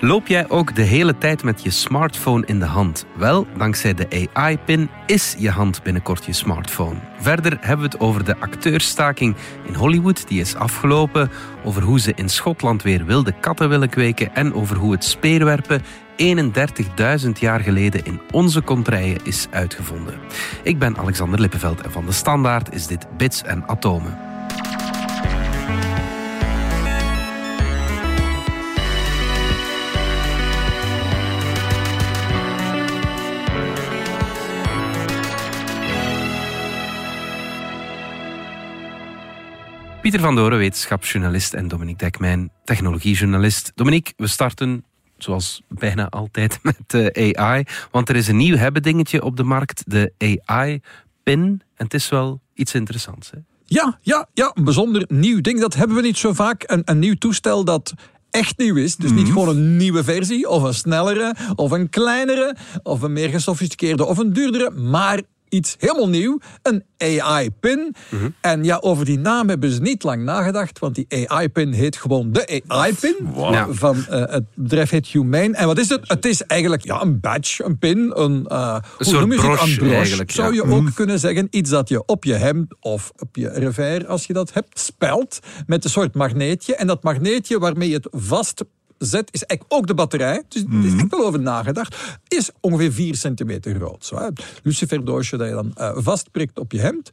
Loop jij ook de hele tijd met je smartphone in de hand? Wel, dankzij de AI-pin is je hand binnenkort je smartphone. Verder hebben we het over de acteurstaking in Hollywood, die is afgelopen, over hoe ze in Schotland weer wilde katten willen kweken en over hoe het speerwerpen 31.000 jaar geleden in onze contraien is uitgevonden. Ik ben Alexander Lippenveld en van de Standaard is dit Bits en Atomen. Pieter van Doren, wetenschapsjournalist en Dominique Dekmijn, technologiejournalist. Dominique, we starten zoals bijna altijd met de AI, want er is een nieuw hebbedingetje op de markt, de AI-pin. En het is wel iets interessants. Hè? Ja, ja, ja, een bijzonder nieuw ding. Dat hebben we niet zo vaak. Een, een nieuw toestel dat echt nieuw is. Dus niet mhm. gewoon een nieuwe versie, of een snellere, of een kleinere, of een meer gesofisticeerde, of een duurdere, maar iets helemaal nieuw, een AI-pin. En ja, over die naam hebben ze niet lang nagedacht, want die AI-pin heet gewoon de AI-pin. Van uh, het bedrijf heet Humane. En wat is het? Het is eigenlijk ja, een badge, een pin, een, uh, een soort noem je broche, een broche, zou je ook mhm. kunnen zeggen. Iets dat je op je hemd of op je revers, als je dat hebt, spelt met een soort magneetje. En dat magneetje waarmee je het vast zet, is eigenlijk ook de batterij. Dus er is mhm. echt wel over nagedacht. Is ongeveer 4 centimeter groot. Zo, hè. Luciferdoosje dat je dan uh, vastprikt op je hemd.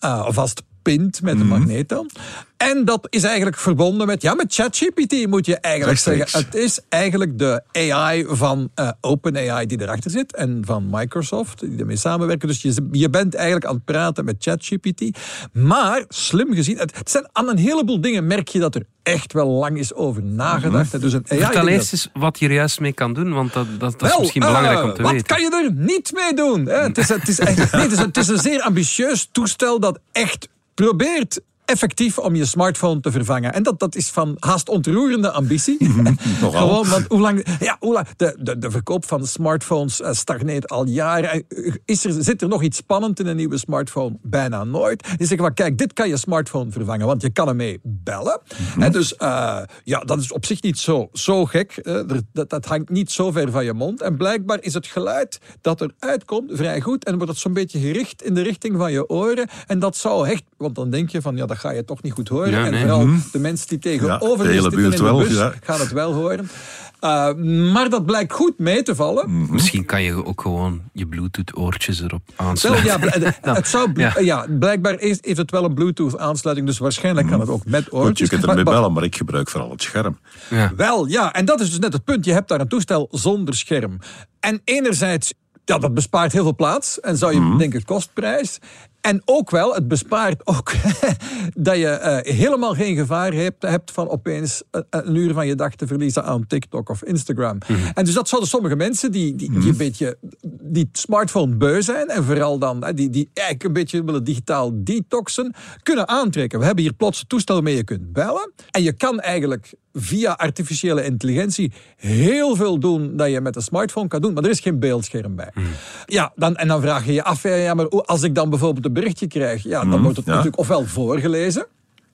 Uh, vast pint met een mhm. magneet dan. En dat is eigenlijk verbonden met, ja, met ChatGPT moet je eigenlijk zeggen. Het is eigenlijk de AI van uh, OpenAI die erachter zit en van Microsoft die ermee samenwerken. Dus je, je bent eigenlijk aan het praten met ChatGPT. Maar slim gezien, het, zijn aan een heleboel dingen merk je dat er echt wel lang is over nagedacht. Mm Dus een AI Vertel eerst eens wat je er juist mee kan doen, want dat, dat, dat is misschien belangrijk om te wat weten. Wat kan je er niet mee doen? Het, is, het, is nee, het, is, het is een zeer ambitieus toestel dat echt probeert effectief om je smartphone te vervangen. En dat, dat is van haast ontroerende ambitie. Gewoon, want hoe lang, ja, hoe lang, de, de, de verkoop van smartphones uh, stagneert al jaren. Is er, zit er nog iets spannend in een nieuwe smartphone? Bijna nooit. Die zeggen van, kijk, dit kan je smartphone vervangen, want je kan ermee bellen. Mhm. En dus, uh, ja, dat is op zich niet zo, zo gek. Uh, dat, dat hangt niet zo ver van je mond. En blijkbaar is het geluid dat er uitkomt vrij goed. En wordt het zo'n beetje gericht in de richting van je oren. En dat zou echt, want dan denk je van, ja, dat ga je toch niet goed horen. en vooral mhm. de mensen die tegenover ja, de hele buurt wel, bus, gaan het wel horen. Uh, maar dat blijkt goed mee te vallen. Mhm. Misschien kan je ook gewoon je Bluetooth-oortjes erop aansluiten. ja, het zou, ja. blijkbaar heeft het wel een Bluetooth-aansluiting, dus waarschijnlijk kan het ook met oortjes. Goed, je kunt ermee bellen, maar ik gebruik vooral het scherm. Ja. Wel, ja, en dat is dus net het punt. Je hebt daar een toestel zonder scherm. En enerzijds ja, dat bespaart heel veel plaats en zou je mm denken kostprijs. En ook wel, het bespaart ook dat je uh, helemaal geen gevaar hebt, hebt van opeens een uur van je dag te verliezen aan TikTok of Instagram. Mhm. En dus dat zouden sommige mensen die, die, die, mhm. een beetje die smartphone beu zijn en vooral dan die, die eigenlijk een beetje willen digitaal detoxen, kunnen aantrekken. We hebben hier plots een toestel waarmee je kunt bellen. En je kan eigenlijk via artificiële intelligentie heel veel doen dat je met een smartphone kan doen, maar er is geen beeldscherm bij. Mhm. Ja, dan, en dan vraag je je af, ja, maar als ik dan bijvoorbeeld een berichtje krijg, ja, dan wordt het natuurlijk ofwel voorgelezen,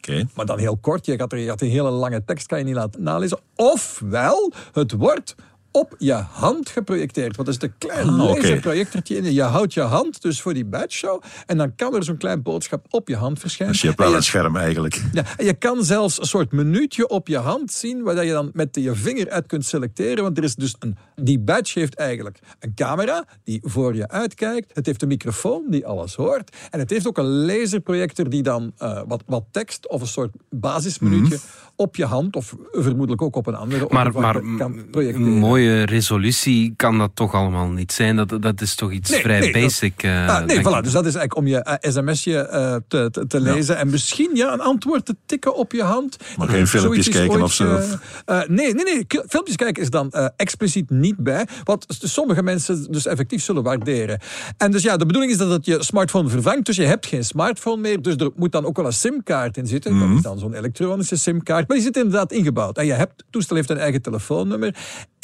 Okay. Maar dan heel kort, je gaat, er, je gaat een hele lange tekst kan je niet laten nalezen. Ofwel, het wordt op je hand geprojecteerd. Want dat is een klein ah, laserprojectortje in. Je houdt je hand dus voor die show En dan kan er zo'n klein boodschap op je hand verschijnen. Dus je hebt wel een scherm eigenlijk. Ja, en je kan zelfs een soort minuutje op je hand zien... waar je dan met je vinger uit kunt selecteren. Want er is dus een... Die badge heeft eigenlijk een camera die voor je uitkijkt. Het heeft een microfoon die alles hoort. En het heeft ook een laserprojector die dan uh, wat, wat tekst... of een soort basisminuutje mhm. op je hand... of vermoedelijk ook op een andere... Maar, maar kan projecteren. mooi resolutie kan dat toch allemaal niet zijn. Dat, dat is toch iets vrij basic. Uh, ah, nee, voilà, dus dat is eigenlijk om je uh, sms'je uh, te, te, te, lezen. En misschien ja, een antwoord te tikken op je hand. Maar geen filmpjes kijken of zo? nee, nee, nee. Filmpjes kijken is dan expliciet niet bij. Wat sommige mensen dus effectief zullen waarderen. En dus ja, de bedoeling is dat het je smartphone vervangt. Dus je hebt geen smartphone meer. Dus er moet dan ook wel een simkaart in zitten. Dat mhm. is dan zo'n elektronische simkaart. Maar die zit inderdaad ingebouwd. En je hebt, het toestel heeft een eigen telefoonnummer.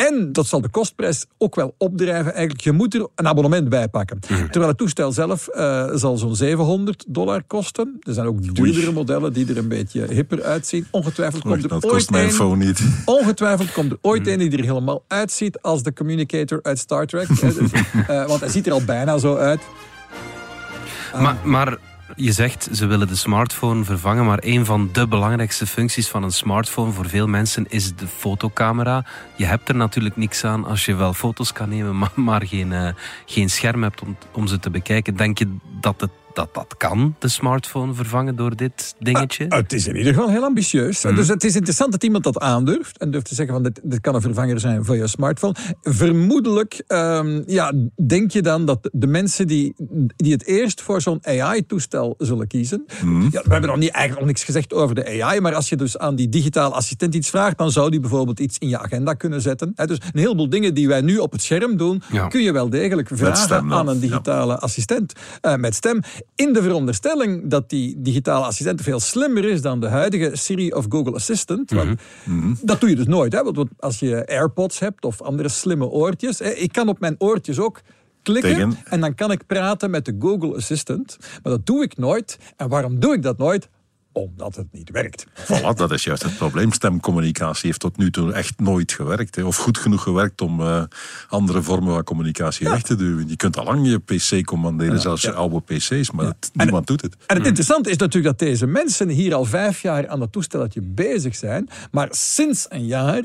En dat zal de kostprijs ook wel opdrijven. Eigenlijk, je moet er een abonnement bij pakken. Mhm. Terwijl het toestel zelf uh, zal zo'n 700 dollar kosten. Er zijn ook duurdere modellen die er een beetje hipper uitzien. Ongetwijfeld komt er dat ooit kost mijn phone niet. Ongetwijfeld komt er ooit een die er helemaal uitziet als de communicator uit Star Trek. uh, want hij ziet er al bijna zo uit. Maar, maar je zegt ze willen de smartphone vervangen, maar een van de belangrijkste functies van een smartphone voor veel mensen is de fotocamera. Je hebt er natuurlijk niks aan als je wel foto's kan nemen, maar, maar geen, uh, geen scherm hebt om, om ze te bekijken. Denk je dat het dat dat kan, de smartphone vervangen door dit dingetje? Ah, het is in ieder geval heel ambitieus. Mhm. Dus het is interessant dat iemand dat aandurft en durft te zeggen van dit, dit kan een vervanger zijn voor je smartphone. Vermoedelijk um, ja, denk je dan dat de mensen die, die het eerst voor zo'n AI-toestel zullen kiezen. Mhm. Ja, we hebben nog niet, eigenlijk nog niks gezegd over de AI, maar als je dus aan die digitale assistent iets vraagt, dan zou die bijvoorbeeld iets in je agenda kunnen zetten. dus een heleboel dingen die wij nu op het scherm doen, kun je wel degelijk vragen aan een digitale assistent uh, met stem. In de veronderstelling dat die digitale assistent veel slimmer is dan de huidige Siri of Google Assistant. Want mhm. Dat doe je dus nooit. Hè? Want als je AirPods hebt of andere slimme oortjes. Ik kan op mijn oortjes ook klikken en dan kan ik praten met de Google Assistant. Maar dat doe ik nooit. En waarom doe ik dat nooit? Omdat het niet werkt. Voilà, dat is juist het probleem. Stemcommunicatie heeft tot nu toe echt nooit gewerkt. Hè. Of goed genoeg gewerkt om uh, andere vormen van communicatie weg te duwen. Je kunt al lang je PC commanderen, ja, zelfs je oude PC's, maar het, niemand doet het. En het hmm. interessante is natuurlijk dat deze mensen hier al vijf jaar aan dat toestelletje bezig zijn. Maar sinds een jaar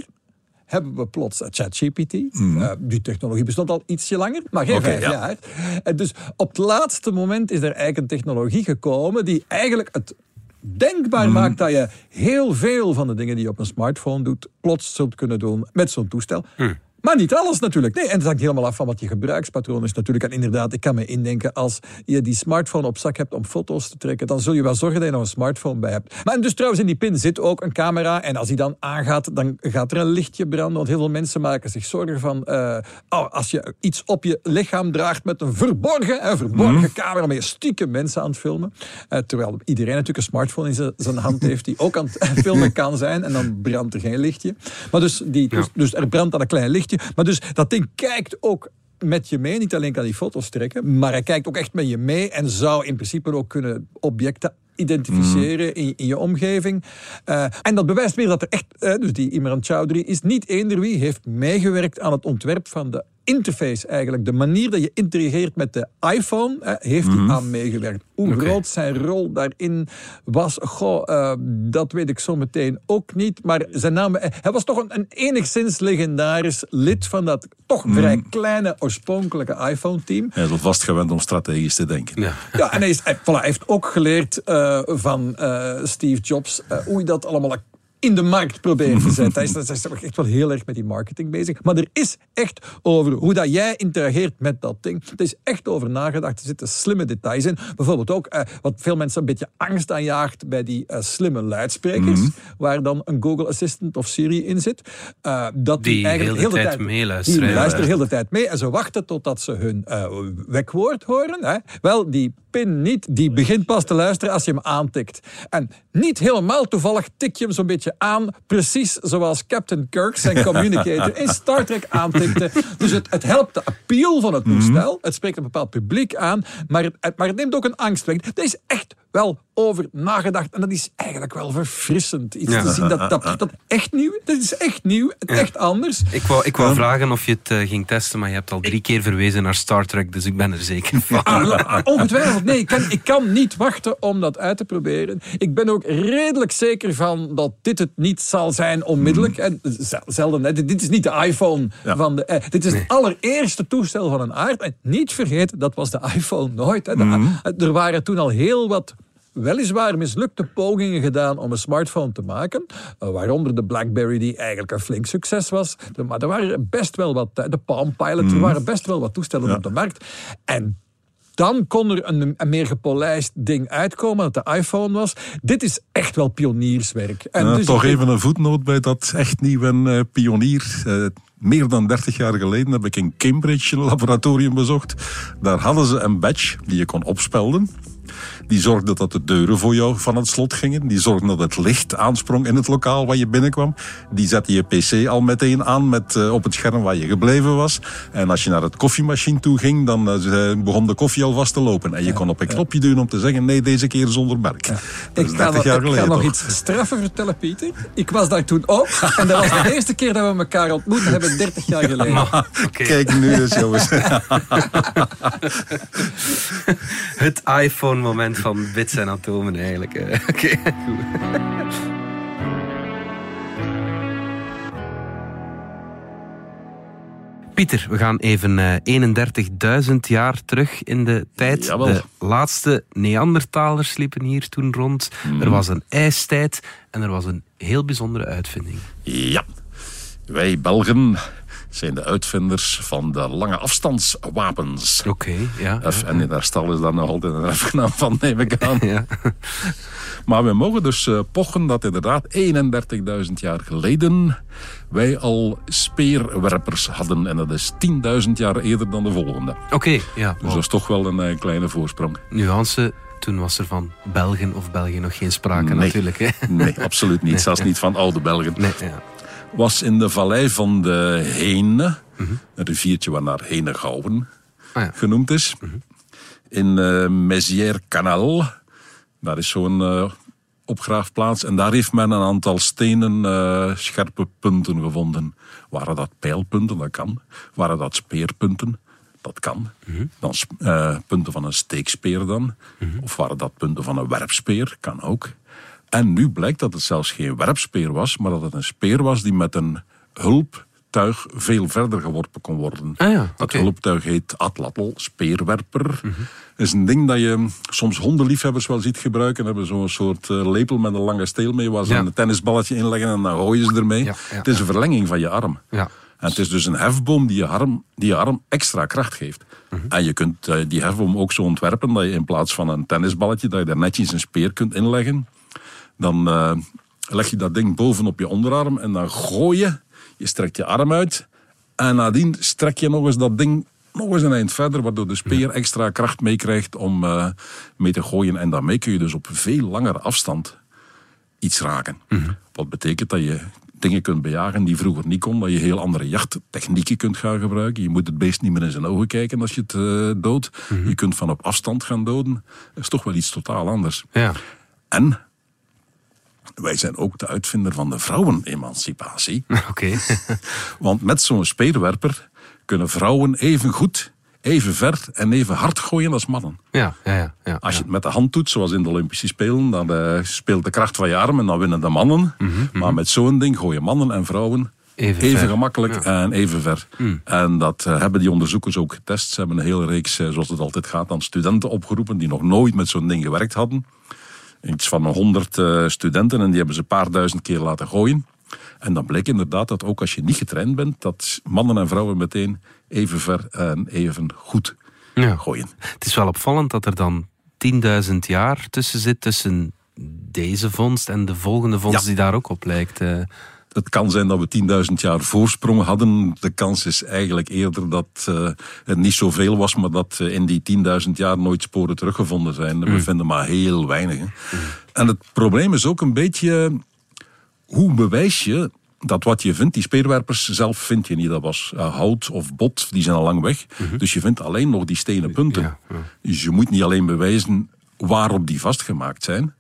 hebben we plots ChatGPT. Uh, die technologie bestond al ietsje langer, maar geen vijf jaar. En dus op het laatste moment is er eigenlijk een technologie gekomen die eigenlijk het denkbaar mhm. maakt dat je heel veel van de dingen die je op een smartphone doet, plots zult kunnen doen met zo'n toestel. Mhm. Maar niet alles natuurlijk. Nee, en het hangt helemaal af van wat je gebruikspatroon is natuurlijk. En inderdaad, ik kan me indenken, als je die smartphone op zak hebt om foto's te trekken, dan zul je wel zorgen dat je nog een smartphone bij hebt. Maar dus trouwens, in die pin zit ook een camera. En als die dan aangaat, dan gaat er een lichtje branden. Want heel veel mensen maken zich zorgen van, uh, oh, als je iets op je lichaam draagt met een verborgen, een verborgen mhm. camera, maar je stiekem mensen aan het filmen. Uh, terwijl iedereen natuurlijk een smartphone in zijn hand heeft die ook aan het filmen kan zijn. En dan brandt er geen lichtje. Maar dus, die, dus, dus er brandt dan een klein lichtje. Maar dus dat ding kijkt ook met je mee. Niet alleen kan hij foto's trekken, maar hij kijkt ook echt met je mee en zou in principe ook kunnen objecten identificeren mm. in, in, je omgeving. Uh, en dat bewijst weer dat er echt, uh, dus die Imran Chowdhury is niet eender wie heeft meegewerkt aan het ontwerp van de interface eigenlijk, de manier dat je interageert met de iPhone, hè, heeft hij mhm. aan meegewerkt. Hoe groot zijn rol daarin was, goh, uh, dat weet ik zo meteen ook niet. Maar zijn naam, eh, hij was toch een, een enigszins legendarisch lid van dat toch mhm. vrij kleine oorspronkelijke iPhone-team. Hij is al vast gewend om strategisch te denken. Ja, ja en hij, is, hij, voilà, heeft ook geleerd uh, van Steve Jobs hoe je dat allemaal in de markt proberen te zetten. Hij is, hij is echt wel heel erg met die marketing bezig. Maar er is echt over hoe dat jij interageert met dat ding. Er is echt over nagedacht. Er zitten slimme details in. Bijvoorbeeld ook eh, wat veel mensen een beetje angst aanjaagt bij die uh, slimme luidsprekers. Mm -hmm. Waar dan een Google Assistant of Siri in zit. Uh, dat die, die eigenlijk heel de, tijd, tijd meeluisteren. Die luisteren heel de tijd mee. En ze wachten totdat ze hun wekwoord horen. Hè. Wel, die pin niet. Die begint pas te luisteren als je hem aantikt. En niet helemaal toevallig tik je hem zo'n beetje aan, precies zoals Captain Kirk zijn communicator in Star Trek aantikte. Dus het, het helpt de appeal van het toestel. Mhm. Het spreekt een bepaald publiek aan, maar het, maar het neemt ook een angst weg. Dat is echt wel over nagedacht. En dat is eigenlijk wel verfrissend. Iets te zien dat, dat, dat echt nieuw Dat is echt nieuw. Echt anders. Ik wou, ik wou vragen of je het uh, ging testen, maar je hebt al drie keer verwezen naar Star Trek, dus ik ben er zeker van. Ah, ongetwijfeld. Nee, ik kan, ik kan niet wachten om dat uit te proberen. Ik ben ook redelijk zeker van dat dit het niet zal zijn onmiddellijk. Mm. En zelden, hè. Dit is niet de iPhone van de... Eh, dit is het allereerste toestel van een aard. En niet vergeten, dat was de iPhone nooit. Hè. Mm. Er waren toen al heel wat weliswaar mislukte pogingen gedaan om een smartphone te maken. Uh, waaronder de BlackBerry, die eigenlijk een flink succes was. maar er waren best wel wat, de Palm Pilot, er mhm. waren best wel wat toestellen op de markt. En dan kon er een, een, meer gepolijst ding uitkomen, dat de iPhone was. Dit is echt wel pionierswerk. En dus toch even een voetnoot bij dat echt nieuwe uh, pionier. Uh, meer dan 30 jaar geleden heb ik in Cambridge een laboratorium bezocht. Daar hadden ze een badge die je kon opspelden. Die zorgde dat de deuren voor jou van het slot gingen. Die zorgde dat het licht aansprong in het lokaal waar je binnenkwam. Die zette je pc al meteen aan met, uh, op het scherm waar je gebleven was. En als je naar het koffiemachine toe ging, dan uh, begon de koffie al vast te lopen. En je kon op een knopje duwen om te zeggen, nee, deze keer zonder merk. Ja. Ik, ga, nog, ik ga nog iets straffer vertellen, Pieter. Ik was daar toen ook. En dat was de eerste keer dat we elkaar ontmoeten hebben, 30 jaar geleden. okay. Kijk nu eens, jongens. het iPhone-moment van bits en atomen eigenlijk. Oké, okay, goed. Pieter, we gaan even uh, 31.000 jaar terug in de tijd. Jawel. De laatste Neandertalers liepen hier toen rond. Mhm. Er was een ijstijd en er was een heel bijzondere uitvinding. Ja, wij Belgen zijn de uitvinders van de lange afstandswapens. Oké, ja. F, en in daar stal is daar nog altijd een erfgenaam van, neem ik aan. Ja. Maar we mogen dus uh, pochen dat inderdaad 31.000 jaar geleden wij al speerwerpers hadden. En dat is 10.000 jaar eerder dan de volgende. Oké, ja. Dus dat is toch wel een uh, kleine voorsprong. Nuance, toen was er van Belgen of België nog geen sprake Nee. natuurlijk. Hè? Nee, absoluut niet. Zelfs niet van oude Belgen. Nee, ja. Was in de vallei van de Heene, een riviertje waarnaar Henegouwen Ah, ja. genoemd is. In eh Mézières Canal, daar is zo'n eh, opgraafplaats. En daar heeft men een aantal stenen eh, scherpe punten gevonden. Waren dat pijlpunten? Dat kan. Waren dat speerpunten? Dat kan. Dan punten van een steekspeer dan. Of waren dat punten van een werpspeer? Kan ook. En nu blijkt dat het zelfs geen werpspeer was, maar dat het een speer was die met een hulptuig veel verder geworpen kon worden. Ah ja, Dat hulptuig heet atlatl, speerwerper. is een ding dat je soms hondenliefhebbers wel ziet gebruiken. Hebben zo'n soort eh, lepel met een lange steel mee, waar ze Ja. een tennisballetje in leggen en dan gooien ze ermee. Ja, het is een verlenging van je arm. Ja. En het is dus een hefboom die je arm, die je arm extra kracht geeft. Mhm. En je kunt eh, die hefboom ook zo ontwerpen dat je in plaats van een tennisballetje, dat je daar netjes een speer kunt inleggen. Dan eh, leg je dat ding bovenop je onderarm en dan gooi je. Je strekt je arm uit. En nadien strek je nog eens dat ding nog eens een eind verder, waardoor de speer extra kracht meekrijgt om eh, mee te gooien. En daarmee kun je dus op veel langere afstand iets raken. Wat betekent dat je dingen kunt bejagen die vroeger niet kon. Dat je heel andere jachttechnieken kunt gaan gebruiken. Je moet het beest niet meer in zijn ogen kijken als je het eh, doodt. Je kunt van op afstand gaan doden. Dat is toch wel iets totaal anders. Ja. En wij zijn ook de uitvinder van de vrouwenemancipatie. Oké. Want met zo'n speerwerper kunnen vrouwen even goed, even ver en even hard gooien als mannen. Ja, ja, ja. ja, Als je het met de hand doet, zoals in de Olympische Spelen, dan eh, speelt de kracht van je arm en dan winnen de mannen. Maar met zo'n ding gooien mannen en vrouwen Mhm, Even even, gemakkelijk. Mm. en even ver. En dat eh, hebben die onderzoekers ook getest. Ze hebben een hele reeks, eh, zoals het altijd gaat, aan studenten opgeroepen die nog nooit met zo'n ding gewerkt hadden. Iets van honderd eh, studenten en die hebben ze een paar duizend keer laten gooien. En dan bleek inderdaad dat ook als je niet getraind bent, dat mannen en vrouwen meteen even ver en even goed Ja. gooien. Het is wel opvallend dat er dan 10.000 jaar tussen zit tussen deze vondst en de volgende vondst Ja. die daar ook op lijkt. Het kan zijn dat we 10.000 jaar voorsprong hadden. De kans is eigenlijk eerder dat eh, het niet zoveel was, maar dat in die 10.000 jaar nooit sporen teruggevonden zijn. We vinden maar heel weinig. En het probleem is ook een beetje, hoe bewijs je dat wat je vindt, die speerwerpers zelf vind je niet. Dat was eh, hout of bot, die zijn al lang weg. Dus je vindt alleen nog die stenen punten. Ja, ja. Dus je moet niet alleen bewijzen waarop die vastgemaakt zijn,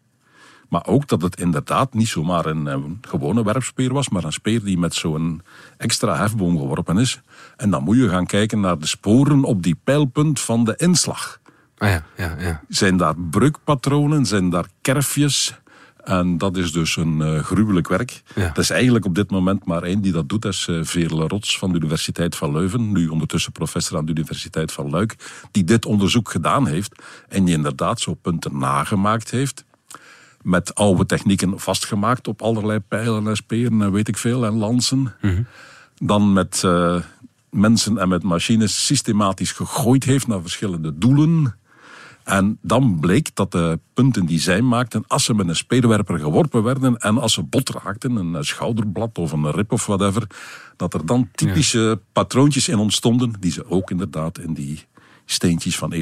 maar ook dat het inderdaad niet zomaar een, eh, gewone werpspeer was, maar een speer die met zo'n extra hefboom geworpen is. En dan moet je gaan kijken naar de sporen op die pijlpunt van de inslag. Ah ja, ja, ja. Zijn daar breukpatronen? Zijn daar kerfjes? En dat is dus een eh, gruwelijk werk. Ja. Er is eigenlijk op dit moment maar één die dat doet. Dat is Veerle Rots van de Universiteit van Leuven. Nu ondertussen professor aan de Universiteit van Luik. Die dit onderzoek gedaan heeft. En die inderdaad zo punten nagemaakt heeft. Met oude technieken vastgemaakt op allerlei pijlen en speren en weet ik veel. En lansen. Dan met eh, mensen en met machines systematisch gegooid heeft naar verschillende doelen. En dan bleek dat de punten die zij maakten, als ze met een speerwerper geworpen werden en als ze bot raakten, een eh, schouderblad of een rib of whatever, dat er dan typische patroontjes in ontstonden, die ze ook inderdaad in die steentjes van 31.000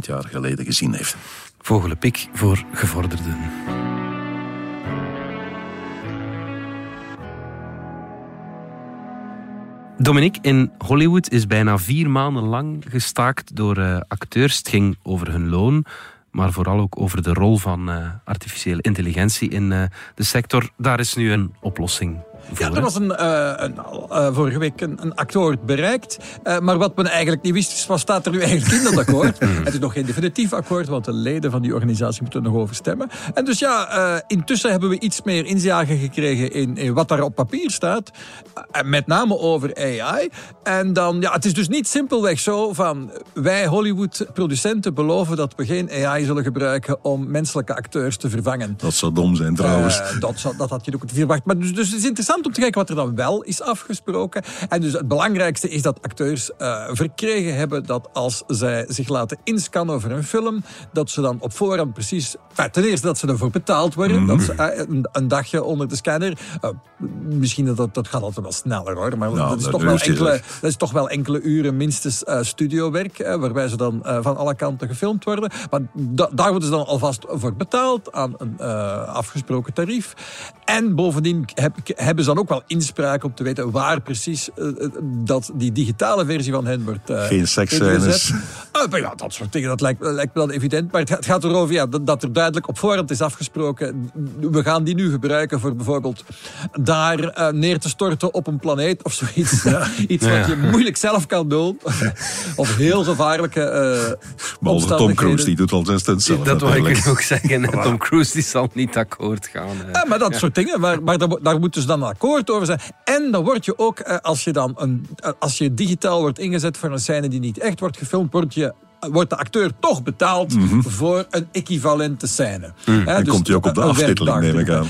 jaar geleden gezien heeft. Vogelenpik voor gevorderden. Dominique, in Hollywood is bijna vier maanden lang gestaakt door uh, acteurs. Het ging over hun loon, maar vooral ook over de rol van uh, artificiële intelligentie in uh, de sector. Daar is nu een oplossing ja, er was een, uh, een uh, vorige week een, een akkoord bereikt. Uh, maar wat men eigenlijk niet wist, is wat staat er nu eigenlijk in dat akkoord. het is nog geen definitief akkoord, want de leden van die organisatie moeten er nog over stemmen. En dus ja, intussen hebben we iets meer inzage gekregen in, in wat daar op papier staat. met name over AI. En dan, ja, het is dus niet simpelweg zo van wij Hollywood-producenten beloven dat we geen AI zullen gebruiken om menselijke acteurs te vervangen. Dat zou dom zijn trouwens. dat, dat had je ook verwacht. Maar dus, dus het is interessant om te kijken wat er dan wel is afgesproken. En dus het belangrijkste is dat acteurs uh, verkregen hebben dat als zij zich laten inscannen over een film, dat ze dan op voorhand precies... ten eerste dat ze ervoor betaald worden. Mm Dat ze, uh, een, een, dagje onder de scanner. Uh, misschien dat, dat gaat altijd wel sneller hoor. Maar nou, dat, is toch wel enkele, dat is toch wel enkele uren minstens studiowerk. waarbij ze dan van alle kanten gefilmd worden. Maar da daar worden ze dan alvast voor betaald aan een afgesproken tarief. En bovendien heb, hebben ze dan ook wel inspraak om te weten waar precies uh, dat die digitale versie van hen wordt uh, Geen seksscènes. Uh, ja, dat soort dingen, dat lijkt, lijkt me dan evident. Maar het gaat erover ja, dat er duidelijk op voorhand is afgesproken. We gaan die nu gebruiken voor bijvoorbeeld daar neer te storten op een planeet of zoiets. Ja. Iets wat je moeilijk zelf kan doen. of heel gevaarlijke uh, Tom Cruise, die doet al zijn stunts zelf. Dat wil ik ook zeggen. Tom Cruise die zal niet akkoord gaan. Ja, maar dat soort dingen. Maar, maar daar, daar moeten ze dan akkoord over zijn. En dan word je ook, eh, als je dan een, eh, als je digitaal wordt ingezet voor een scène die niet echt wordt gefilmd, word je wordt de acteur toch betaald mm -hmm. voor een equivalente scène. Mm. en dus komt hij ook op de aftiteling, neem ik aan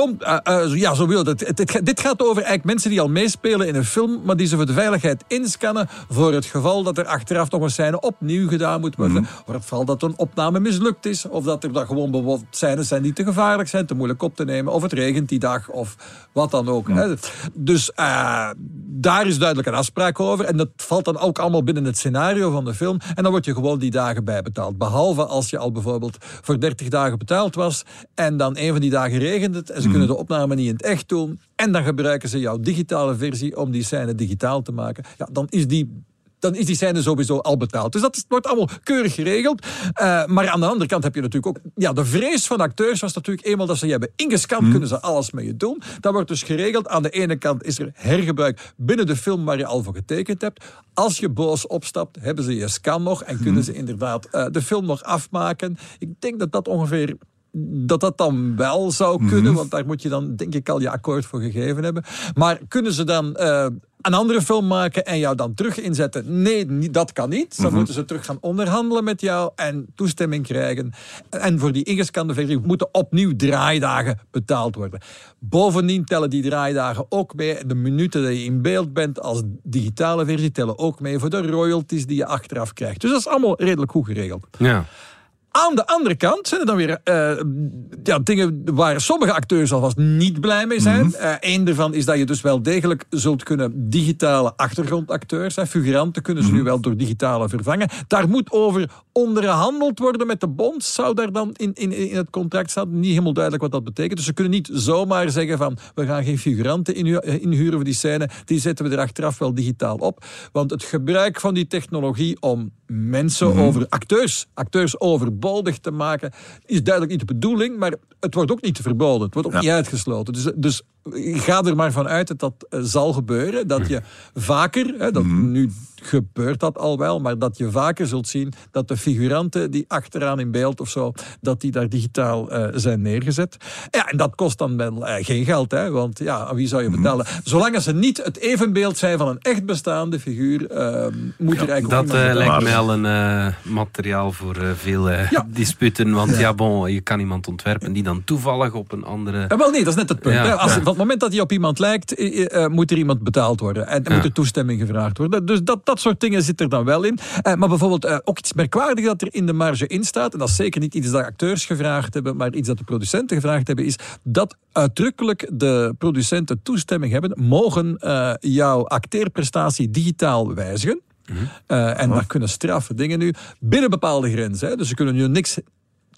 komt, uh, uh, ja, zo wil het. Het, het. Dit gaat over eigenlijk mensen die al meespelen in een film, maar die ze voor de veiligheid inscannen voor het geval dat er achteraf nog een scène opnieuw gedaan moet worden. Mm Voor het geval dat een opname mislukt is, of dat er dan gewoon bijvoorbeeld scènes zijn die te gevaarlijk zijn, te moeilijk op te nemen, of het regent die dag, of wat dan ook. Hè. Dus uh, daar is duidelijk een afspraak over. En dat valt dan ook allemaal binnen het scenario van de film. En dan word je gewoon die dagen bijbetaald. Behalve als je al bijvoorbeeld voor 30 dagen betaald was en dan een van die dagen regent het ze kunnen de opname niet in het echt doen. En dan gebruiken ze jouw digitale versie om die scène digitaal te maken. Ja, dan is die dan is die scène sowieso al betaald. Dus dat wordt allemaal keurig geregeld. Uh, maar aan de andere kant heb je natuurlijk ook... Ja, de vrees van acteurs was natuurlijk eenmaal dat ze je hebben ingescand, mm. kunnen ze alles met je doen. Dat wordt dus geregeld. Aan de ene kant is er hergebruik binnen de film waar je al voor getekend hebt. Als je boos opstapt, hebben ze je scan nog en kunnen mm. ze inderdaad uh, de film nog afmaken. Ik denk dat dat ongeveer dat dat dan wel zou kunnen, mhm. want daar moet je dan denk ik al je akkoord voor gegeven hebben. Maar kunnen ze dan uh, een andere film maken en jou dan terug inzetten? Nee, dat kan niet. Dan mhm. moeten ze terug gaan onderhandelen met jou en toestemming krijgen. En voor die ingescande versie moeten opnieuw draaidagen betaald worden. Bovendien tellen die draaidagen ook mee. De minuten dat je in beeld bent als digitale versie tellen ook mee voor de royalties die je achteraf krijgt. Dus dat is allemaal redelijk goed geregeld. Ja. Aan de andere kant zijn er dan weer uh, ja, dingen waar sommige acteurs alvast niet blij mee zijn. Mm Eén daarvan is dat je dus wel degelijk zult kunnen digitale achtergrondacteurs, hè, figuranten kunnen ze nu mhm. wel door digitale vervangen. Daar moet over onderhandeld worden met de bond. Zou daar dan in, in, in het contract staan? Niet helemaal duidelijk wat dat betekent. Dus ze kunnen niet zomaar zeggen van we gaan geen figuranten inhuren voor die scène. Die zetten we er achteraf wel digitaal op. Want het gebruik van die technologie om mensen mhm. over acteurs, acteurs te maken, is duidelijk niet de bedoeling, maar het wordt ook niet verboden. Het wordt ook niet uitgesloten. Dus, dus ga er maar vanuit dat dat eh, zal gebeuren. Dat je vaker, hè, dat mhm. nu gebeurt dat al wel, maar dat je vaker zult zien dat de figuranten die achteraan in beeld of zo, dat die daar digitaal uh, zijn neergezet. Ja, en dat kost dan wel uh, geen geld, hè, want ja, aan wie zou je mhm. betalen? Zolang ze niet het evenbeeld zijn van een echt bestaande figuur, uh, moet er eigenlijk Dat lijkt mij al een materiaal voor veel ja. disputen, want ja. ja. bon, je kan iemand ontwerpen die dan toevallig op een andere... wel nee, dat is net het punt. Als, Van het moment dat hij op iemand lijkt, moet er iemand betaald worden en, moet er toestemming gevraagd worden. Dus dat, dat soort dingen zit er dan wel in. Uh, maar bijvoorbeeld uh, ook iets merkwaardigs dat er in de marge in staat. En dat is zeker niet iets dat acteurs gevraagd hebben, maar iets dat de producenten gevraagd hebben, is dat uitdrukkelijk de producenten toestemming hebben, mogen jouw acteerprestatie digitaal wijzigen. Uh, en daar kunnen straffe dingen nu binnen bepaalde grenzen. Hè. Dus ze kunnen nu niks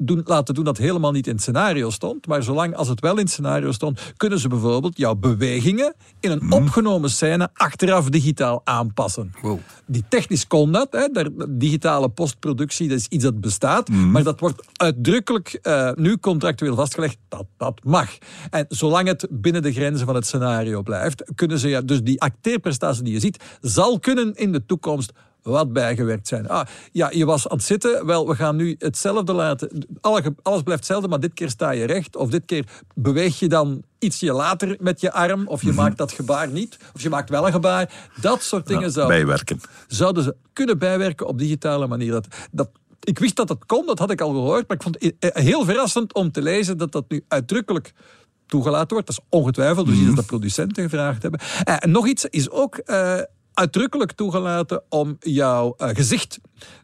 doen, laten doen dat helemaal niet in het scenario stond. Maar zolang als het wel in het scenario stond, kunnen ze bijvoorbeeld jouw bewegingen in een opgenomen scène achteraf digitaal aanpassen. Wow. Die technisch kon dat. Hè, digitale postproductie, dat is iets dat bestaat. Maar dat wordt uitdrukkelijk uh, nu contractueel vastgelegd dat dat mag. En zolang het binnen de grenzen van het scenario blijft, kunnen ze ja, dus die acteerprestatie die je ziet, zal kunnen in de toekomst wat bijgewerkt zijn. Ah, ja, je was aan het zitten. Wel, we gaan nu hetzelfde laten. Alles blijft hetzelfde, maar dit keer sta je recht. Of dit keer beweeg je dan ietsje later met je arm. Of je mhm. maakt dat gebaar niet. Of je maakt wel een gebaar. Dat soort dingen zouden, bijwerken. zouden ze kunnen bijwerken op digitale manier. Dat, dat, ik wist dat het kon, dat had ik al gehoord. Maar ik vond het heel verrassend om te lezen dat dat nu uitdrukkelijk toegelaten wordt. Dat is ongetwijfeld, dus mm dat de producenten gevraagd hebben. Eh, en nog iets is ook... Uh, uitdrukkelijk toegelaten om jouw uh, gezicht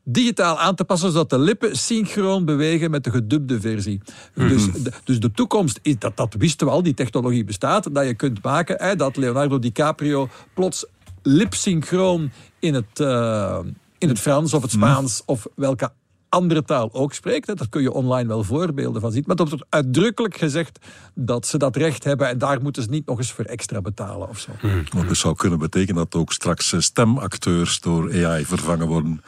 digitaal aan te passen, zodat de lippen synchroon bewegen met de gedubde versie. Mm -hmm. dus, de, dus de toekomst, is, dat, dat wisten we al, die technologie bestaat, dat je kunt maken hè, dat Leonardo DiCaprio plots lipsynchroon in het, uh, in het Frans of het Spaans mm. of welke andere taal ook spreekt. Dat kun je online wel voorbeelden van zien. Maar dat wordt uitdrukkelijk gezegd dat ze dat recht hebben en daar moeten ze niet nog eens voor extra betalen of zo. Hmm. Dat zou kunnen betekenen dat ook straks eh, stemacteurs door AI vervangen worden.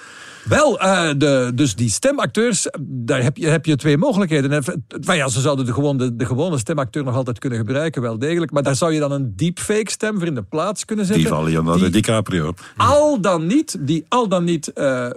Wel, uh, de, dus die stemacteurs, daar heb je, heb je twee mogelijkheden. Van ja, ze zouden de gewone, de gewone stemacteur nog altijd kunnen gebruiken, wel degelijk. Maar daar zou je dan een deepfake stem voor in de plaats kunnen zetten. Die van Leonardo DiCaprio. Al dan niet, die al dan niet uh,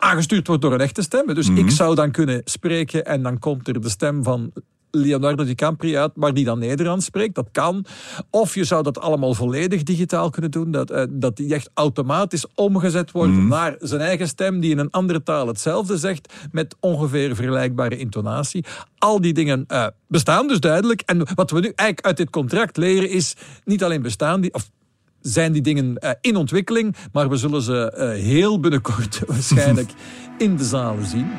aangestuurd wordt door een echte stem. Dus ik mhm. zou dan kunnen spreken en dan komt er de stem van Leonardo DiCaprio uit, maar die dan Nederlands spreekt. Dat kan. Of je zou dat allemaal volledig digitaal kunnen doen. Dat, uh, dat die echt automatisch omgezet wordt mhm. naar zijn eigen stem, die in een andere taal hetzelfde zegt, met ongeveer vergelijkbare intonatie. Al die dingen uh, bestaan dus duidelijk. En wat we nu eigenlijk uit dit contract leren is niet alleen bestaan die, of zijn die dingen uh, in ontwikkeling, maar we zullen ze uh, heel binnenkort waarschijnlijk in de zalen zien.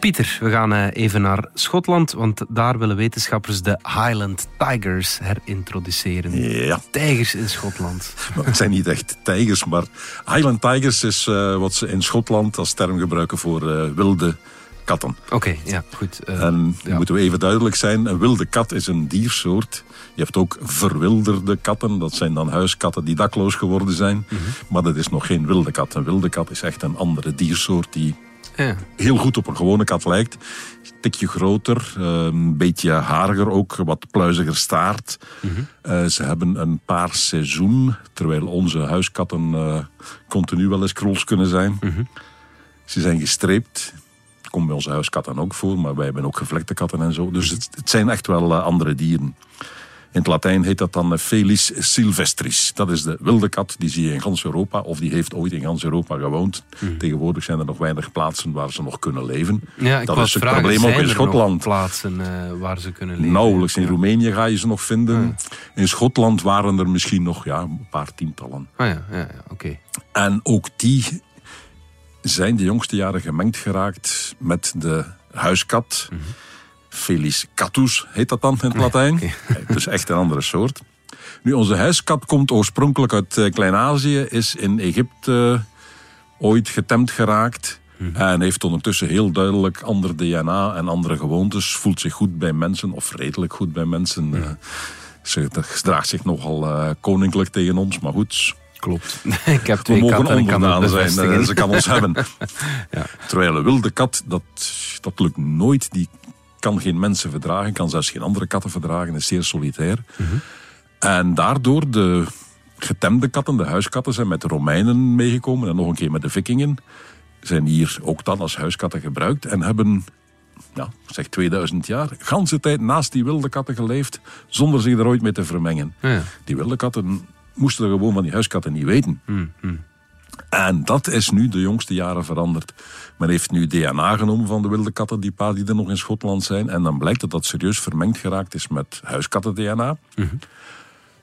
Pieter, we gaan uh, even naar Schotland, want daar willen wetenschappers de Highland Tigers herintroduceren. Ja. Tijgers in Schotland. Maar het zijn niet echt tijgers, maar Highland Tigers is wat ze in Schotland als term gebruiken voor wilde katten. Oké, ja, goed. Uh, en moeten we even duidelijk zijn, een wilde kat is een diersoort. Je hebt ook verwilderde katten, dat zijn dan huiskatten die dakloos geworden zijn. Mhm. Maar dat is nog geen wilde kat. Een wilde kat is echt een andere diersoort die ja. heel goed op een gewone kat lijkt. Een tikje groter, eh, een beetje hariger ook, wat pluiziger staart. Mhm. Eh, ze hebben een paar seizoen, terwijl onze huiskatten continu wel eens krols kunnen zijn. Mhm. Ze zijn gestreept komt bij onze huiskatten ook voor, maar wij hebben ook gevlekte katten en zo. Dus het, het zijn echt wel uh, andere dieren. In het Latijn heet dat dan Felis silvestris. Dat is de wilde kat, die zie je in gans Europa, of die heeft ooit in gans Europa gewoond. Hmm. Tegenwoordig zijn er nog weinig plaatsen waar ze nog kunnen leven. Ja, ik dat is het probleem ook in Schotland. plaatsen uh, waar ze kunnen leven? Nauwelijks. In Roemenië ga je ze nog vinden. In Schotland waren er misschien nog ja, een paar tientallen. Ah ja, ja, ja oké. En ook die zijn de jongste jaren gemengd geraakt met de huiskat. Mm Felis catus heet dat dan in het Latijn. Dus echt een andere soort. Nu, onze huiskat komt oorspronkelijk uit uh, Klein-Azië, is in Egypte ooit getemd geraakt. Mhm. En heeft ondertussen heel duidelijk ander DNA en andere gewoontes. Voelt zich goed bij mensen, of redelijk goed bij mensen. Uh, ze gedraagt zich nogal koninklijk tegen ons, maar goed, Klopt. ik heb twee We mogen katten onderdaan zijn, eh, ze kan ons hebben. ja. Terwijl een wilde kat, dat, dat lukt nooit. Die kan geen mensen verdragen, kan zelfs geen andere katten verdragen, is zeer solitair. Mhm. En daardoor de getemde katten, de huiskatten, zijn met de Romeinen meegekomen en nog een keer met de Vikingen. Zijn hier ook dan als huiskatten gebruikt en hebben ja, zeg 2000 jaar, ganse tijd naast die wilde katten geleefd, zonder zich er ooit mee te vermengen. Ja. Die wilde katten moesten er gewoon van die huiskatten niet weten. Hmm, hmm. En dat is nu de jongste jaren veranderd. Men heeft nu DNA genomen van de wilde katten, die paar die er nog in Schotland zijn. En dan blijkt dat dat serieus vermengd geraakt is met huiskatten-DNA. Mhm.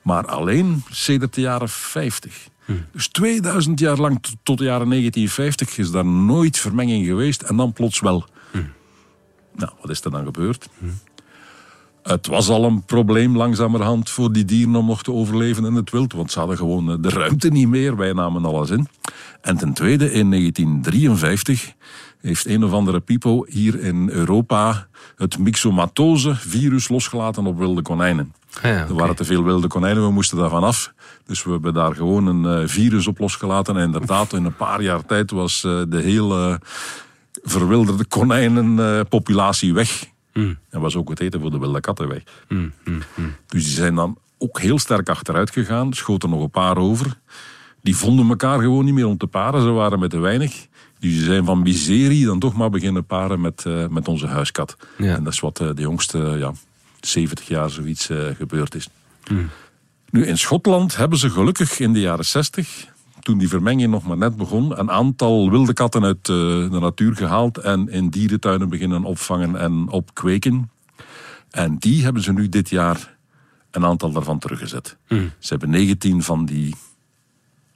Maar alleen sedert de jaren 50. Hmm. Dus 2000 jaar lang tot de jaren 1950 is daar nooit vermenging geweest en dan plots wel. Nou, wat is er dan gebeurd? Het was al een probleem langzamerhand voor die dieren om nog te overleven in het wild, want ze hadden gewoon eh, de ruimte niet meer. Wij namen alles in. En ten tweede, in 1953 heeft een of andere pipo hier in Europa het myxomatose-virus losgelaten op wilde konijnen. Ja, Er waren te veel wilde konijnen, we moesten daarvan af. Dus we hebben daar gewoon een eh, virus op losgelaten. En inderdaad, in een paar jaar tijd was eh, de hele verwilderde konijnenpopulatie weg. En was ook het eten voor de wilde katten weg. Dus die zijn dan ook heel sterk achteruit gegaan, schoten nog een paar over. Die vonden elkaar gewoon niet meer om te paren, ze waren met te weinig. Dus die zijn van miserie dan toch maar beginnen paren met, eh, met onze huiskat. Ja. En dat is wat eh, de jongste ja, 70 jaar zoiets eh, gebeurd is. Nu, in Schotland hebben ze gelukkig in de jaren 60, toen die vermenging nog maar net begon, een aantal wilde katten uit eh, de natuur gehaald en in dierentuinen beginnen opvangen en opkweken. En die hebben ze nu dit jaar een aantal daarvan teruggezet. Ze hebben 19 van die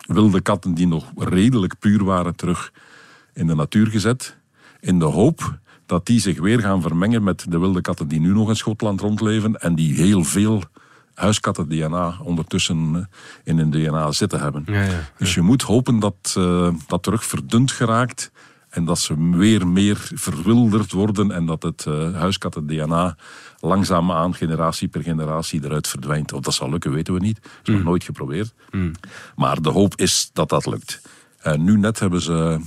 wilde katten die nog redelijk puur waren terug in de natuur gezet. In de hoop dat die zich weer gaan vermengen met de wilde katten die nu nog in Schotland rondleven en die heel veel huiskatten-DNA ondertussen eh, in hun DNA zitten hebben. Ja, ja. Dus je moet hopen dat eh, dat terug verdund geraakt en dat ze weer meer verwilderd worden en dat het eh, huiskatten-DNA langzaamaan, generatie per generatie, eruit verdwijnt. Of dat zal lukken, weten we niet. Dat is nog nooit geprobeerd. Maar de hoop is dat dat lukt. En nu net hebben ze...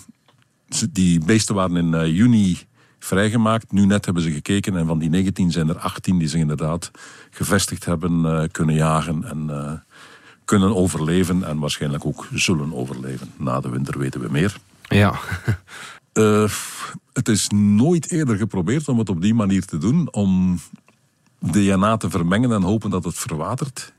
Die beesten waren in juni vrijgemaakt. Nu net hebben ze gekeken en van die 19 zijn er 18 die zich inderdaad gevestigd hebben, eh, kunnen jagen en eh, kunnen overleven. En waarschijnlijk ook zullen overleven. Na de winter weten we meer. Ja. Eh, het is nooit eerder geprobeerd om het op die manier te doen. Om DNA te vermengen en hopen dat het verwatert.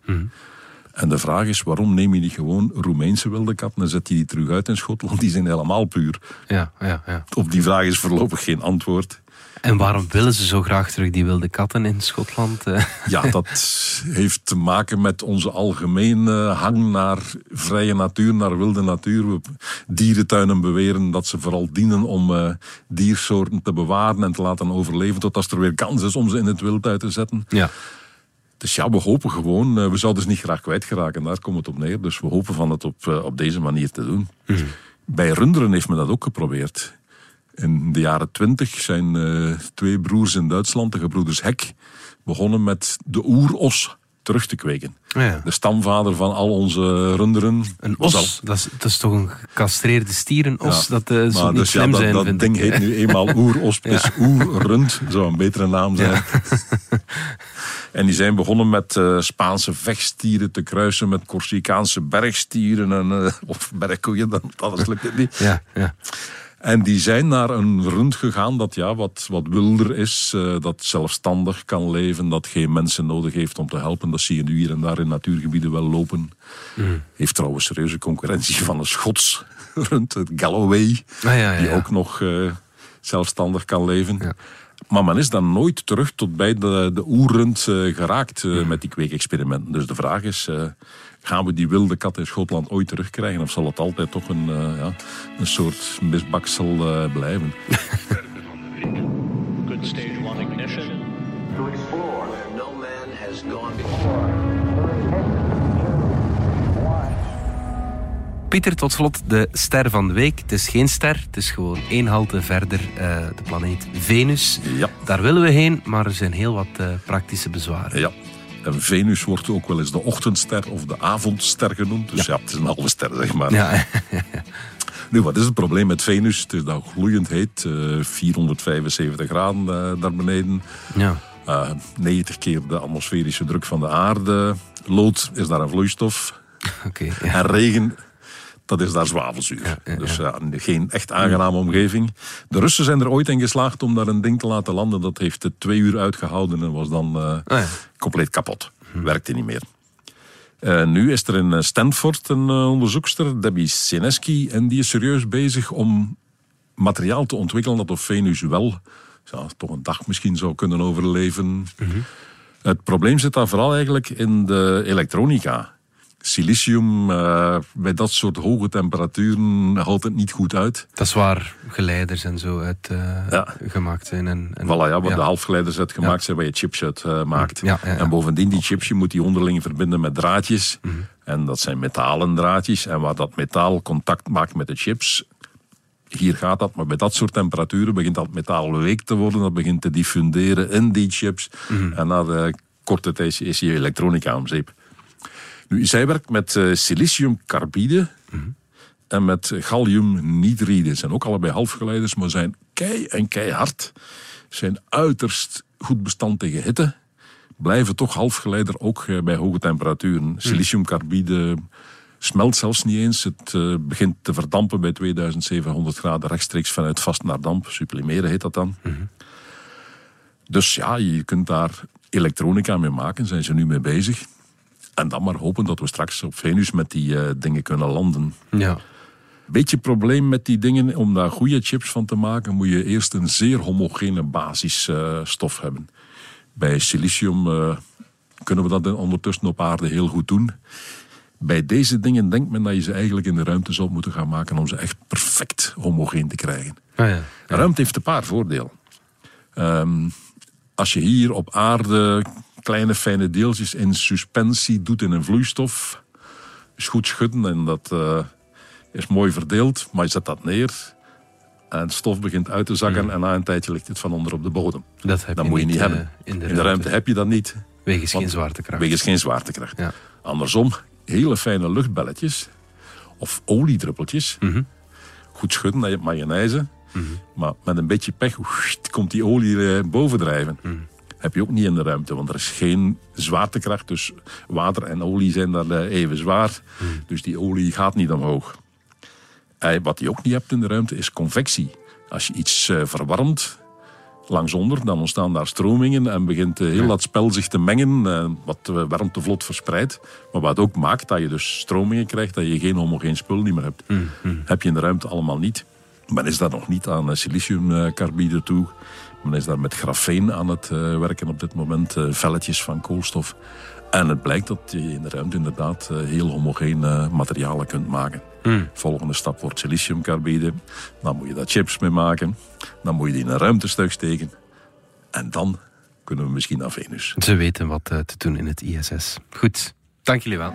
En de vraag is, waarom neem je niet gewoon Roemeense wilde katten en zet je die terug uit in Schotland? Die zijn helemaal puur. Ja, ja, ja. Op die vraag is voorlopig geen antwoord. En waarom willen ze zo graag terug die wilde katten in Schotland? eh? Ja, dat heeft te maken met onze algemene hang naar vrije natuur, naar wilde natuur. We dierentuinen beweren dat ze vooral dienen om eh, diersoorten te bewaren en te laten overleven, tot als er weer kans is om ze in het wild uit te zetten. Ja. Dus ja, we hopen gewoon, eh, we zouden ze niet graag kwijtgeraken, daar komt het op neer. Dus we hopen van het op, eh, op deze manier te doen. Bij runderen heeft men dat ook geprobeerd. In de jaren twintig zijn eh, twee broers in Duitsland, de gebroeders Hek, begonnen met de oeros terug te kweken. Ja. De stamvader van al onze runderen. Een was al- os, dat is, dat is toch een gecastreerde stier, een os, Ja. dat uh, zou niet dus ja, slim dat, zijn, dat vind ding ik. heet nu eenmaal oeros plus oerrund. Zou een betere naam zijn. En die zijn begonnen met eh, Spaanse vechtstieren te kruisen met Corsicaanse bergstieren en, eh, of bergkoeien, dan alles lukt het niet. Ja, ja. En die zijn naar een rund gegaan dat ja, wat, wat wilder is, eh, dat zelfstandig kan leven, dat geen mensen nodig heeft om te helpen. Dat zie je nu hier en daar in natuurgebieden wel lopen. Heeft trouwens serieuze concurrentie van een Schots rund, het Galloway, Ah, ja, ja, die ook nog eh, zelfstandig kan leven. Maar men is dan nooit terug tot bij de, de oerrund eh, geraakt eh, met die kweekexperimenten. Dus de vraag is, eh, gaan we die wilde kat in Schotland ooit terugkrijgen? Of zal het altijd toch een, eh, ja, een soort misbaksel eh, blijven? Pieter, tot slot de ster van de week. Het is geen ster, het is gewoon één halte verder eh, de planeet Venus. Ja. Daar willen we heen, maar er zijn heel wat eh, praktische bezwaren. Ja. En Venus wordt ook wel eens de ochtendster of de avondster genoemd. Dus ja, het is een halve ster, zeg maar. Ja, Nu, wat is het probleem met Venus? Het is dat gloeiend heet, eh 475 graden eh, daar beneden. ja. Eh 90 keer de atmosferische druk van de aarde. Lood is daar een vloeistof. oké. ja. En regen, dat is daar zwavelzuur. Ja, ja, Dus ja, geen echt aangename omgeving. De Russen zijn er ooit in geslaagd om daar een ding te laten landen. Dat heeft twee uur uitgehouden en was dan eh, ja. compleet kapot. Werkte niet meer. Eh, nu is er in eh, Stanford een onderzoekster, Debbie Sineski, en die is serieus bezig om materiaal te ontwikkelen dat op Venus wel ja, toch een dag misschien zou kunnen overleven. Het probleem zit daar vooral eigenlijk in de elektronica. Silicium uh, bij dat soort hoge temperaturen houdt het niet goed uit. Dat is waar geleiders en zo uit uh, ja. gemaakt zijn. En, en, voilà, ja, waar ja. de halfgeleiders uit gemaakt zijn, waar je chips uit uh, maakt. En bovendien, die chips, je moet die onderling verbinden met draadjes. Mm -hmm. En dat zijn metalen draadjes. En waar dat metaal contact maakt met de chips, hier gaat dat, maar bij dat soort temperaturen begint dat metaal week te worden. Dat begint te diffunderen in die chips. Mm -hmm. En na de korte tijd is je elektronica om zeep. Nu, zij werkt met uh, siliciumcarbide mm -hmm. en met galliumnitride. zijn ook allebei halfgeleiders, maar zijn kei en keihard. Zijn uiterst goed bestand tegen hitte. Blijven toch halfgeleider ook uh, bij hoge temperaturen. Mm -hmm. Siliciumcarbide smelt zelfs niet eens. Het uh, begint te verdampen bij 2700 graden rechtstreeks vanuit vast naar damp. Sublimeren heet dat dan. Mm -hmm. Dus ja, je kunt daar elektronica mee maken, zijn ze nu mee bezig. En dan maar hopen dat we straks op Venus met die uh, dingen kunnen landen. Ja. Beetje probleem met die dingen, om daar goede chips van te maken, moet je eerst een zeer homogene basisstof uh, hebben. Bij silicium uh, kunnen we dat ondertussen op aarde heel goed doen. Bij deze dingen denkt men dat je ze eigenlijk in de ruimte zou moeten gaan maken om ze echt perfect homogeen te krijgen. Ah, ja. Ruimte heeft een paar voordelen. Um, als je hier op aarde kleine fijne deeltjes in suspensie doet in een vloeistof, is goed schudden en dat uh, is mooi verdeeld, maar je zet dat neer en het stof begint uit te zakken mm. en na een tijdje ligt het van onder op de bodem. Dat, heb dat je moet je niet uh, hebben. In de, in de ruimte heb je dat niet. Wegens geen zwaartekracht. Wegens geen zwaartekracht. Ja. Andersom, hele fijne luchtbelletjes of oliedruppeltjes. Mm -hmm. Goed schudden, dat je mayonaise. Mm -hmm. Maar met een beetje pech komt die olie bovendrijven. Mm. Heb je ook niet in de ruimte, want er is geen zwaartekracht. Dus water en olie zijn dan uh, even zwaar. Dus die olie gaat niet omhoog. Uh, wat je ook niet hebt in de ruimte is convectie. Als je iets uh, verwarmt langsonder, dan ontstaan daar stromingen en begint heel dat spel zich te mengen, wat warmte vlot verspreidt. Maar wat ook maakt dat je dus stromingen krijgt, dat je geen homogeen spul niet meer hebt. Mm -hmm. Heb je in de ruimte allemaal niet. Men is daar nog niet aan siliciumcarbide toe. Men is daar met grafeen aan het uh, werken op dit moment, uh, velletjes van koolstof. En het blijkt dat je in de ruimte inderdaad heel homogene materialen kunt maken. Mm. Volgende stap wordt siliciumcarbide. Dan moet je daar chips mee maken. Dan moet je die in een ruimtestuk steken. En dan kunnen we misschien naar Venus. Ze weten wat te doen in het ISS. Goed, dank jullie wel.